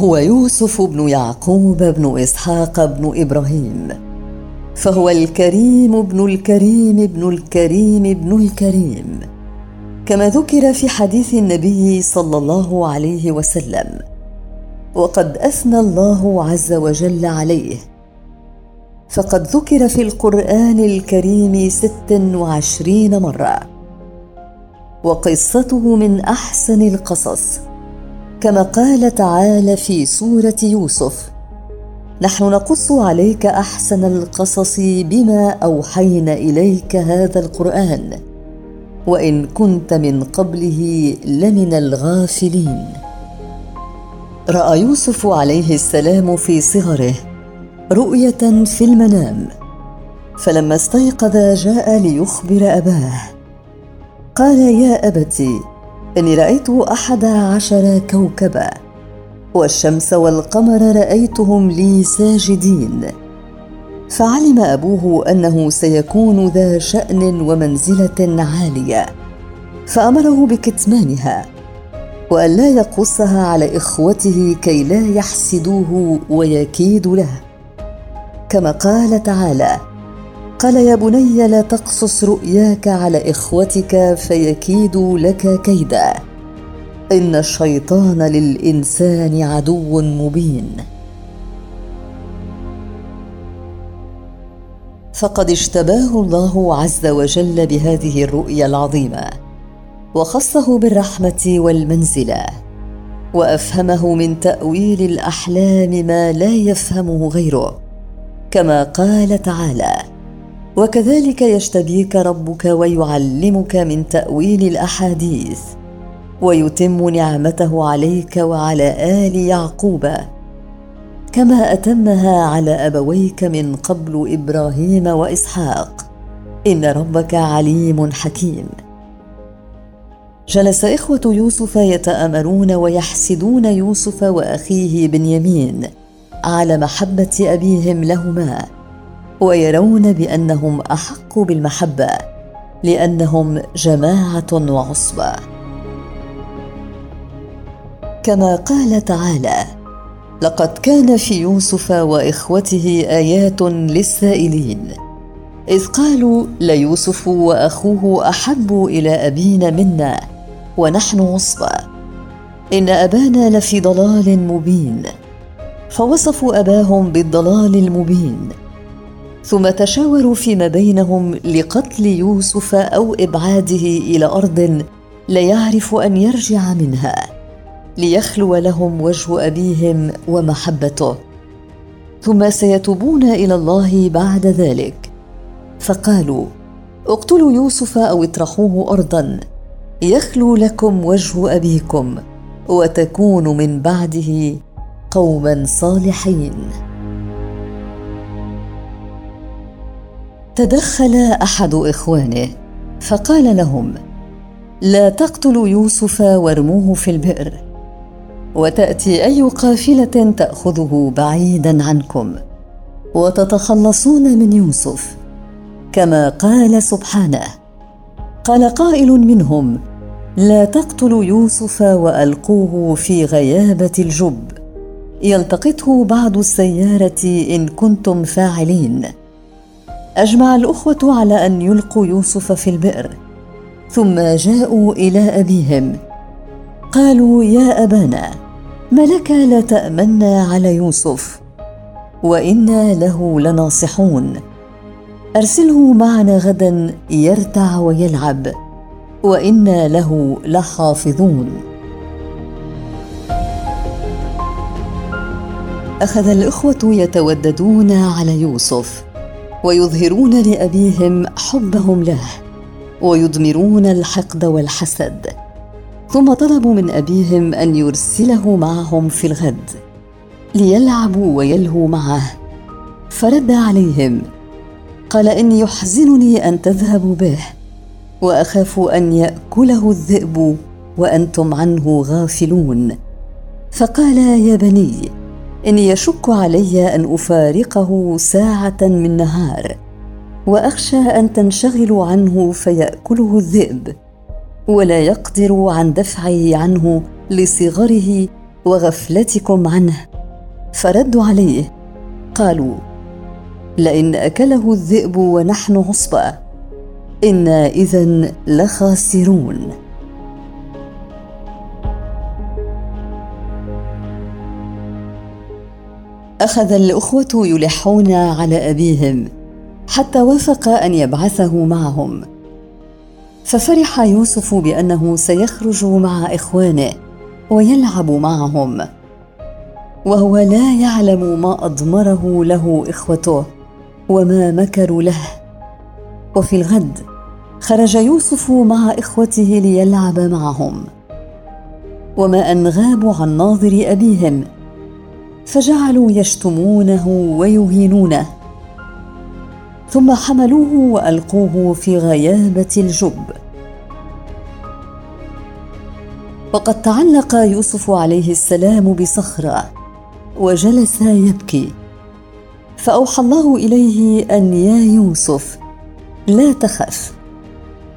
هو يوسف بن يعقوب بن إسحاق بن إبراهيم فهو الكريم ابن الكريم ابن الكريم ابن الكريم كما ذكر في حديث النبي صلى الله عليه وسلم وقد أثنى الله عز وجل عليه فقد ذكر في القرآن الكريم ست وعشرين مرة وقصته من أحسن القصص. كما قال تعالى في سورة يوسف نحن نقص عليك أحسن القصص بما أوحينا إليك هذا القرآن وإن كنت من قبله لمن الغافلين. رأى يوسف عليه السلام في صغره رؤية في المنام فلما استيقظ جاء ليخبر أباه. قال يا ابت إني رأيت أحد عشر كوكبا والشمس والقمر رأيتهم لي ساجدين. فعلم أبوه أنه سيكون ذا شأن ومنزلة عالية فأمره بكتمانها والا يقصها على إخوته كي لا يحسدوه ويكيدوا له. كما قال تعالى قال يا بني لا تقصص رؤياك على إخوتك فيكيدوا لك كيدا. إن الشيطان للإنسان عدو مبين. فقد اشتباه الله عز وجل بهذه الرؤيا العظيمة وخصه بالرحمة والمنزلة وأفهمه من تأويل الأحلام ما لا يفهمه غيره كما قال تعالى وكذلك يجتبيك ربك ويعلمك من تأويل الأحاديث ويتم نعمته عليك وعلى آل يعقوب. كما أتمها على أبويك من قبل إبراهيم وإسحاق. إن ربك عليم حكيم. جلس إخوة يوسف يتآمرون ويحسدون يوسف وأخيه بنيامين على محبة أبيهم لهما. ويرون بأنهم أحق بالمحبة لأنهم جماعة وعصبه كما قال تعالى لقد كان في يوسف وإخوته آيات للسائلين إذ قالوا ليوسف وأخوه أحب إلى أبينا منا ونحن عصبه إن أبانا لفي ضلال مبين. فوصفوا أباهم بالضلال المبين. ثم تشاوروا فيما بينهم لقتل يوسف أو إبعاده إلى أرض لا يعرف أن يرجع منها ليخلو لهم وجه أبيهم ومحبته. ثم سيتوبون إلى الله بعد ذلك. فقالوا اقتلوا يوسف أو اطرحوه ارضا يخلو لكم وجه أبيكم وتكونوا من بعده قوما صالحين. تدخل أحد إخوانه فقال لهم لا تقتلوا يوسف وارموه في البئر وتأتي أي قافلة تأخذه بعيدا عنكم وتتخلصون من يوسف كما قال سبحانه. قال قائل منهم لا تقتلوا يوسف وألقوه في غيابة الجب يلتقطه بعض السيارة إن كنتم فاعلين. أجمع الأخوة على أن يلقوا يوسف في البئر. ثم جاءوا إلى أبيهم. قالوا يا أبانا ما لك لا تأمنا على يوسف وإنا له لناصحون. أرسله معنا غدا يرتع ويلعب وإنا له لحافظون. أخذ الأخوة يتوددون على يوسف. ويظهرون لأبيهم حبهم له ويضمرون الحقد والحسد. ثم طلبوا من أبيهم أن يرسله معهم في الغد ليلعبوا ويلهوا معه. فرد عليهم قال اني يحزنني أن تذهبوا به وأخاف أن يأكله الذئب وأنتم عنه غافلون. فقال يا بني اني يشك علي أن أفارقه ساعة من نهار وأخشى أن تنشغلوا عنه فيأكله الذئب ولا يقدر عن دفعه عنه لصغره وغفلتكم عنه. فردوا عليه قالوا لئن أكله الذئب ونحن عصبه إنا اذا لخاسرون. أخذ الأخوة يلحون على أبيهم حتى وافق أن يبعثه معهم. ففرح يوسف بأنه سيخرج مع إخوانه ويلعب معهم. وهو لا يعلم ما أضمره له إخوته وما مكروا له. وفي الغد خرج يوسف مع إخوته ليلعب معهم. وما أن غابوا عن ناظر أبيهم فجعلوا يشتمونه ويهينونه. ثم حملوه وألقوه في غيابة الجب. وقد تعلق يوسف عليه السلام بصخرة وجلس يبكي. فأوحى الله إليه أن يا يوسف لا تخف.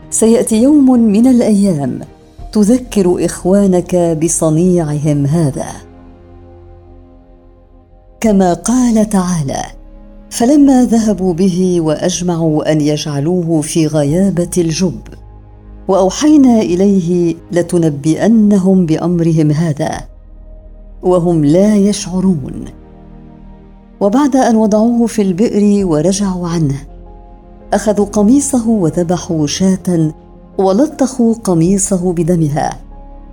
سيأتي يوم من الأيام تذكر إخوانك بصنيعهم هذا. كما قال تعالى فلما ذهبوا به وأجمعوا أن يجعلوه في غيابة الجب وأوحينا إليه لتنبئنهم بأمرهم هذا وهم لا يشعرون. وبعد أن وضعوه في البئر ورجعوا عنه أخذوا قميصه وذبحوا شاة ولطخوا قميصه بدمها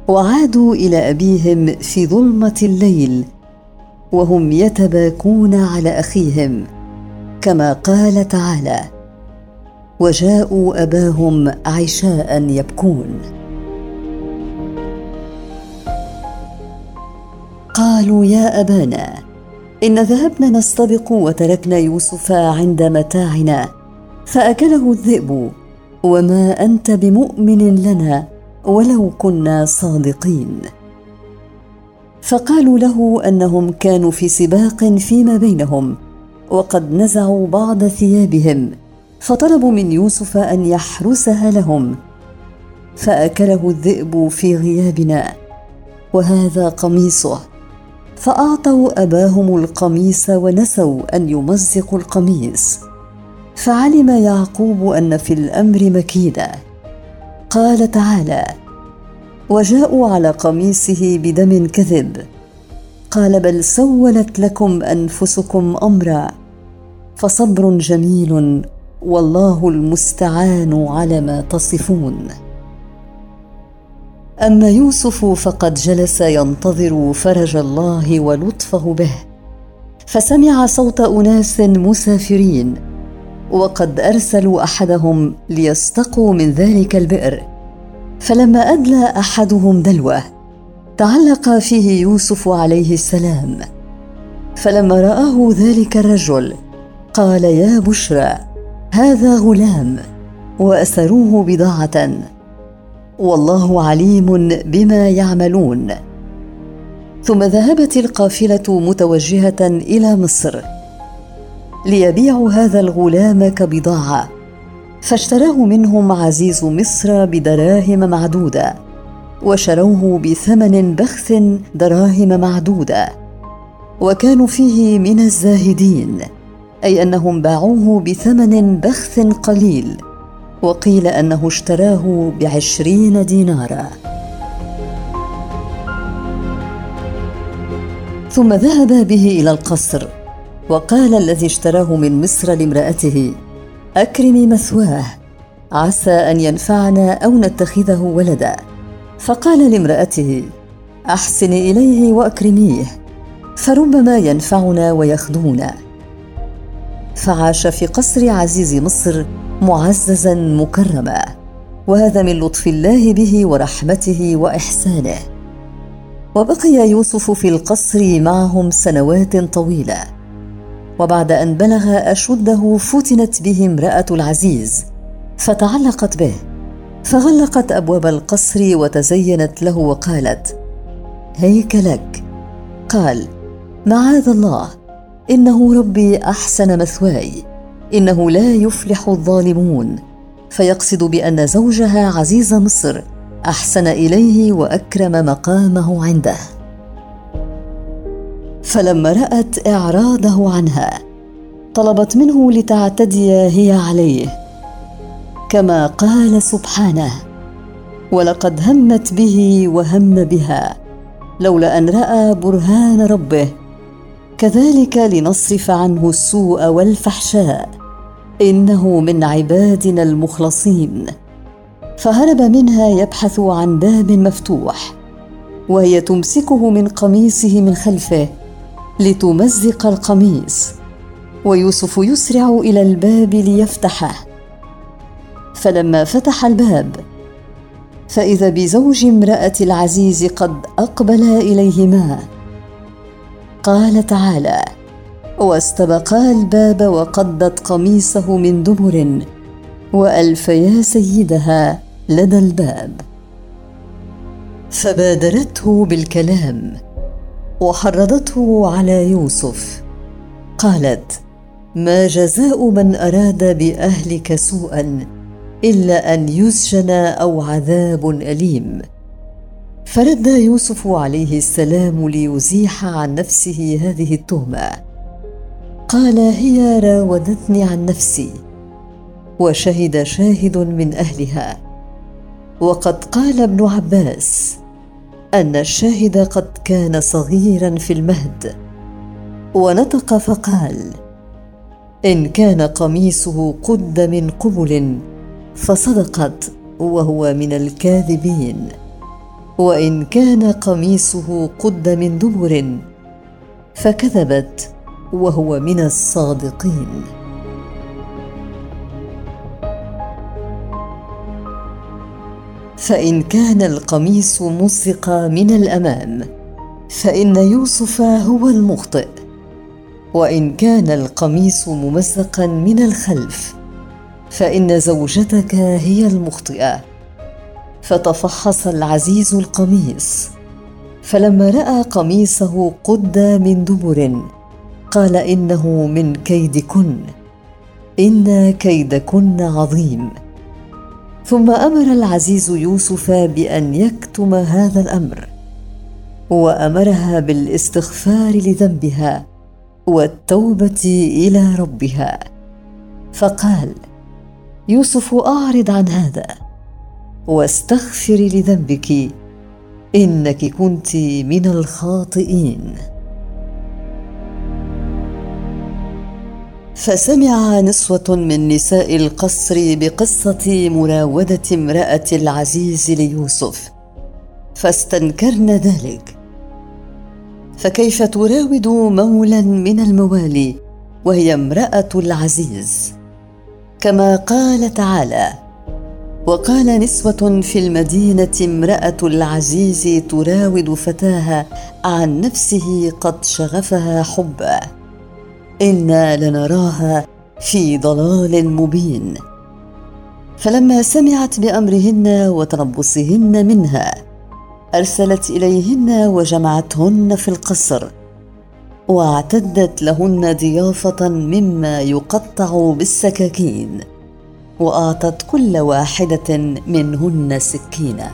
وعادوا إلى أبيهم في ظلمة الليل وهم يتباكون على أخيهم كما قال تعالى وجاءوا أباهم عشاء يبكون قالوا يا أبانا إن ذهبنا نستبق وتركنا يوسف عند متاعنا فأكله الذئب وما أنت بمؤمن لنا ولو كنا صادقين فقالوا له أنهم كانوا في سباق فيما بينهم وقد نزعوا بعض ثيابهم فطلبوا من يوسف أن يحرسها لهم فأكله الذئب في غيابنا وهذا قميصه. فأعطوا أباهم القميص ونسوا أن يمزقوا القميص. فعلم يعقوب أن في الأمر مكيده قال تعالى وجاءوا على قميصه بدم كذب. قال بل سولت لكم أنفسكم أمرا فصبر جميل والله المستعان على ما تصفون. أما يوسف فقد جلس ينتظر فرج الله ولطفه به فسمع صوت أناس مسافرين وقد أرسلوا أحدهم ليستقوا من ذلك البئر. فلما أدلى أحدهم دلوه تعلق فيه يوسف عليه السلام. فلما رآه ذلك الرجل قال يا بشرى هذا غلام وأسروه بضاعة. والله عليم بما يعملون. ثم ذهبت القافلة متوجهة إلى مصر ليبيعوا هذا الغلام كبضاعة. فاشتراه منهم عزيز مصر بدراهم معدودة وشروه بثمن بخس دراهم معدودة. وكانوا فيه من الزاهدين أي أنهم باعوه بثمن بخس قليل وقيل أنه اشتراه بعشرين دينارا. ثم ذهب به إلى القصر وقال الذي اشتراه من مصر لامرأته اكرمي مثواه عسى أن ينفعنا أو نتخذه ولدا. فقال لامرأته احسني إليه وأكرميه فربما ينفعنا ويخدمنا. فعاش في قصر عزيز مصر معززا مكرما وهذا من لطف الله به ورحمته وإحسانه. وبقي يوسف في القصر معهم سنوات طويلة. وبعد أن بلغ أشده فتنت به امرأة العزيز فتعلقت به فغلقت أبواب القصر وتزينت له وقالت هيك لك. قال معاذ الله إنه ربي أحسن مثواي إنه لا يفلح الظالمون فيقصد بأن زوجها عزيز مصر أحسن إليه وأكرم مقامه عنده. فلما رأت إعراضه عنها طلبت منه لتعتدي هي عليه. كما قال سبحانه ولقد همت به وهم بها لولا أن رأى برهان ربه. كذلك لنصرف عنه السوء والفحشاء إنه من عبادنا المخلصين. فهرب منها يبحث عن باب مفتوح وهي تمسكه من قميصه من خلفه. لتمزق القميص. ويوسف يسرع إلى الباب ليفتحه. فلما فتح الباب فإذا بزوج امرأة العزيز قد أقبل إليهما. قال تعالى واستبقا الباب وقدت قميصه من دبر والفيا سيدها لدى الباب. فبادرته بالكلام. وحرضته على يوسف. قالت ما جزاء من أراد بأهلك سوءا إلا أن يسجن أو عذاب أليم. فرد يوسف عليه السلام ليزيح عن نفسه هذه التهمة. قال هي راودتني عن نفسي. وشهد شاهد من أهلها. وقد قال ابن عباس أن الشاهد قد كان صغيرا في المهد. ونطق فقال إن كان قميصه قد من قبل فصدقت وهو من الكاذبين. وإن كان قميصه قد من دبر فكذبت وهو من الصادقين. فإن كان القميص مزق من الأمام فإن يوسف هو المخطئ. وإن كان القميص ممزقا من الخلف فإن زوجتك هي المخطئة. فتفحص العزيز القميص. فلما رأى قميصه قد من دبر قال إنه من كيدكن. إن كيدكن عظيم. ثم أمر العزيز يوسف بأن يكتم هذا الأمر وأمرها بالاستغفار لذنبها والتوبة إلى ربها. فقال يوسف أعرض عن هذا واستغفري لذنبك إنك كنت من الخاطئين. فسمع نسوة من نساء القصر بقصة مراودة امرأة العزيز ليوسف فاستنكرن ذلك. فكيف تراود مولا من الموالي وهي امرأة العزيز؟ كما قال تعالى وقال نسوة في المدينة امرأة العزيز تراود فتاها عن نفسه قد شغفها حبا. إنا لنراها في ضلال مبين. فلما سمعت بأمرهن وتربصهن منها أرسلت إليهن وجمعتهن في القصر واعتدت لهن ضيافة مما يقطع بالسكاكين واعطت كل واحدة منهن سكينا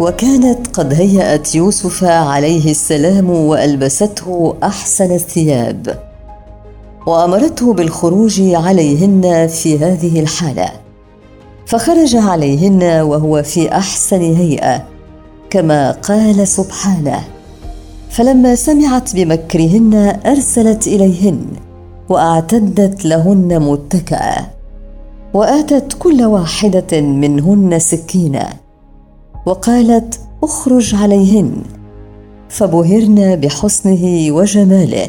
وكانت قد هيأت يوسف عليه السلام وألبسته أحسن الثياب. وأمرته بالخروج عليهن في هذه الحالة. فخرج عليهن وهو في أحسن هيئة كما قال سبحانه. فلما سمعت بمكرهن أرسلت إليهن وأعتدت لهن متكأ وآتت كل واحدة منهن سكينا وقالت اخرج عليهن. فبهرن بحسنه وجماله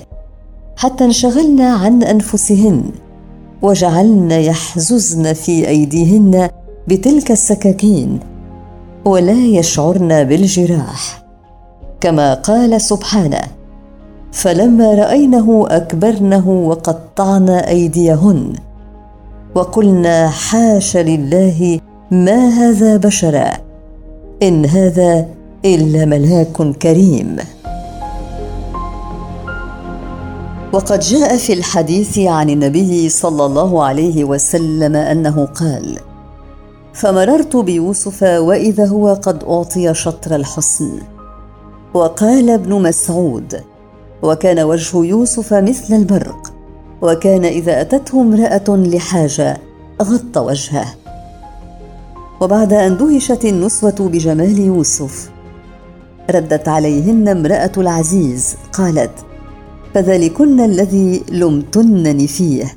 حتى انشغلن عن أنفسهن وجعلن يحززن في أيديهن بتلك السكاكين ولا يشعرن بالجراح. كما قال سبحانه فلما رأينه أكبرنه وقطعن أيديهن وقلنا حاش لله ما هذا بشرا. إن هذا إلا ملاك كريم. وقد جاء في الحديث عن النبي صلى الله عليه وسلم أنه قال فمررت بيوسف وإذا هو قد أعطي شطر الحسن وقال ابن مسعود وكان وجه يوسف مثل البرق وكان إذا أتته امرأة لحاجة غطى وجهه وبعد أن دهشت النسوه بجمال يوسف. ردت عليهن امرأة العزيز قالت فذلكن الذي لمتنني فيه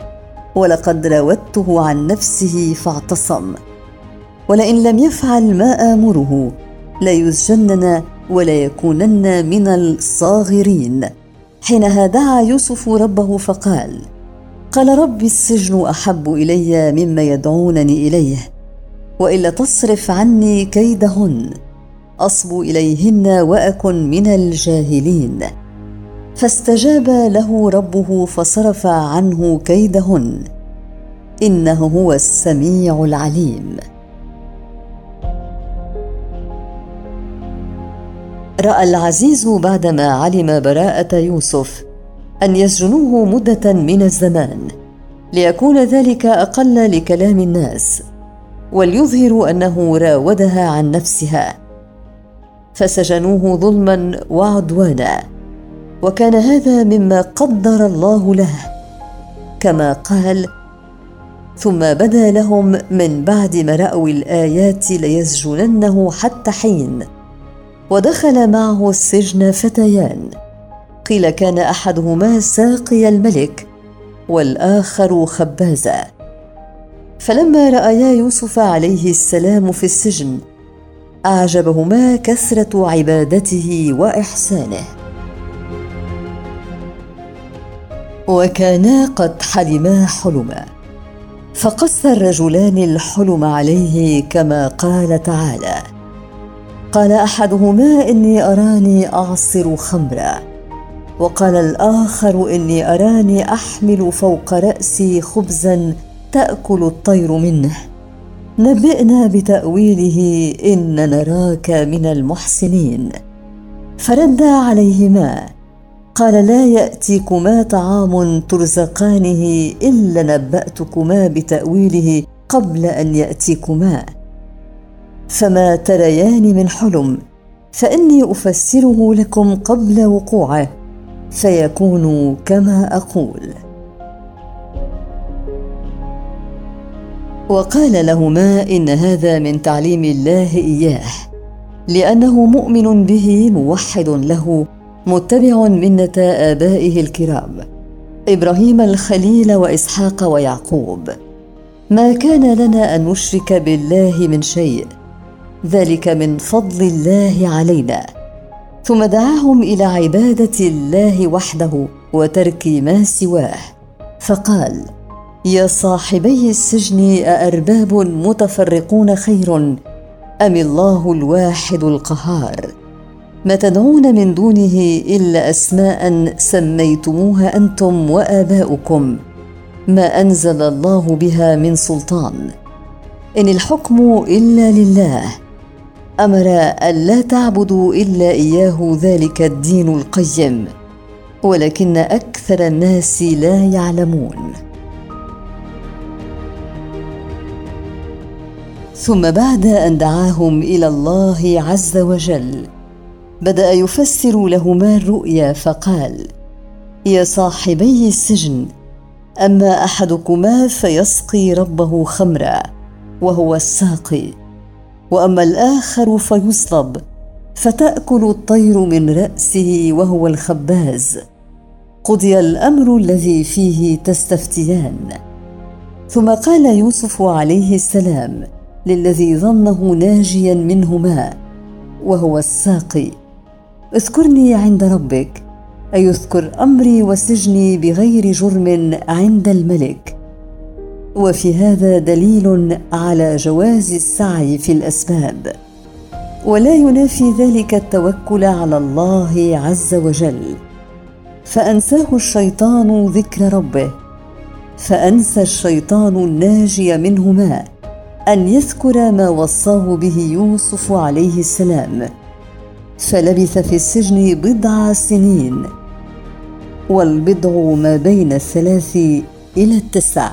ولقد راودته عن نفسه فاعتصم. ولئن لم يفعل ما آمره ليسجنن وليكونن من الصاغرين. حينها دعا يوسف ربه فقال قال رب السجن أحب إلي مما يدعونني إليه وإلا تصرف عني كيدهن. أصب إليهن وأكن من الجاهلين. فاستجاب له ربه فصرف عنه كيدهن. إنه هو السميع العليم. رأى العزيز بعدما علم براءة يوسف أن يسجنوه مدة من الزمان ليكون ذلك أقل لكلام الناس. وليظهروا أنه راودها عن نفسها. فسجنوه ظلما وعدوانا. وكان هذا مما قدر الله له كما قال ثم بدا لهم من بعد ما راوا الآيات ليسجننه حتى حين. ودخل معه السجن فتيان. قيل كان أحدهما ساقي الملك والآخر خبازا. فلما رأيا يوسف عليه السلام في السجن أعجبهما كثرة عبادته وإحسانه. وكانا قد حلما حلما. فقص الرجلان الحلم عليه كما قال تعالى قال أحدهما إني أراني أعصر خمرا. وقال الآخر إني أراني أحمل فوق رأسي خبزا تأكل الطير منه. نبئنا بتأويله إن نراك من المحسنين. فرد عليهما. قال لا يأتيكما طعام ترزقانه إلا نبأتكما بتأويله قبل أن يأتيكما. فما تريان من حلم. فإني أفسره لكم قبل وقوعه. فيكون كما أقول. وقال لهما إن هذا من تعليم الله إياه لأنه مؤمن به موحد له متبع منة آبائه الكرام إبراهيم الخليل وإسحاق ويعقوب. ما كان لنا أن نشرك بالله من شيء ذلك من فضل الله علينا. ثم دعاهم إلى عبادة الله وحده وترك ما سواه فقال يا صاحبي السجن أأرباب متفرقون خير أم الله الواحد القهار؟ ما تدعون من دونه إلا أسماء سميتموها أنتم وآباؤكم ما أنزل الله بها من سلطان. إن الحكم إلا لله أمر الا تعبدوا إلا إياه ذلك الدين القيم ولكن أكثر الناس لا يعلمون. ثم بعد أن دعاهم إلى الله عز وجل بدأ يفسر لهما الرؤيا فقال يا صاحبي السجن أما أحدكما فيسقي ربه خمرا وهو الساقي وأما الآخر فيصلب فتأكل الطير من رأسه وهو الخباز. قضي الأمر الذي فيه تستفتيان. ثم قال يوسف عليه السلام للذي ظنه ناجيا منهما وهو الساقي. اذكرني عند ربك اي اذكر أمري وسجني بغير جرم عند الملك. وفي هذا دليل على جواز السعي في الأسباب. ولا ينافي ذلك التوكل على الله عز وجل. فأنساه الشيطان ذكر ربه فأنسى الشيطان الناجي منهما. أن يذكر ما وصاه به يوسف عليه السلام. فلبث في السجن بضع سنين والبضع ما بين الثلاث إلى التسع.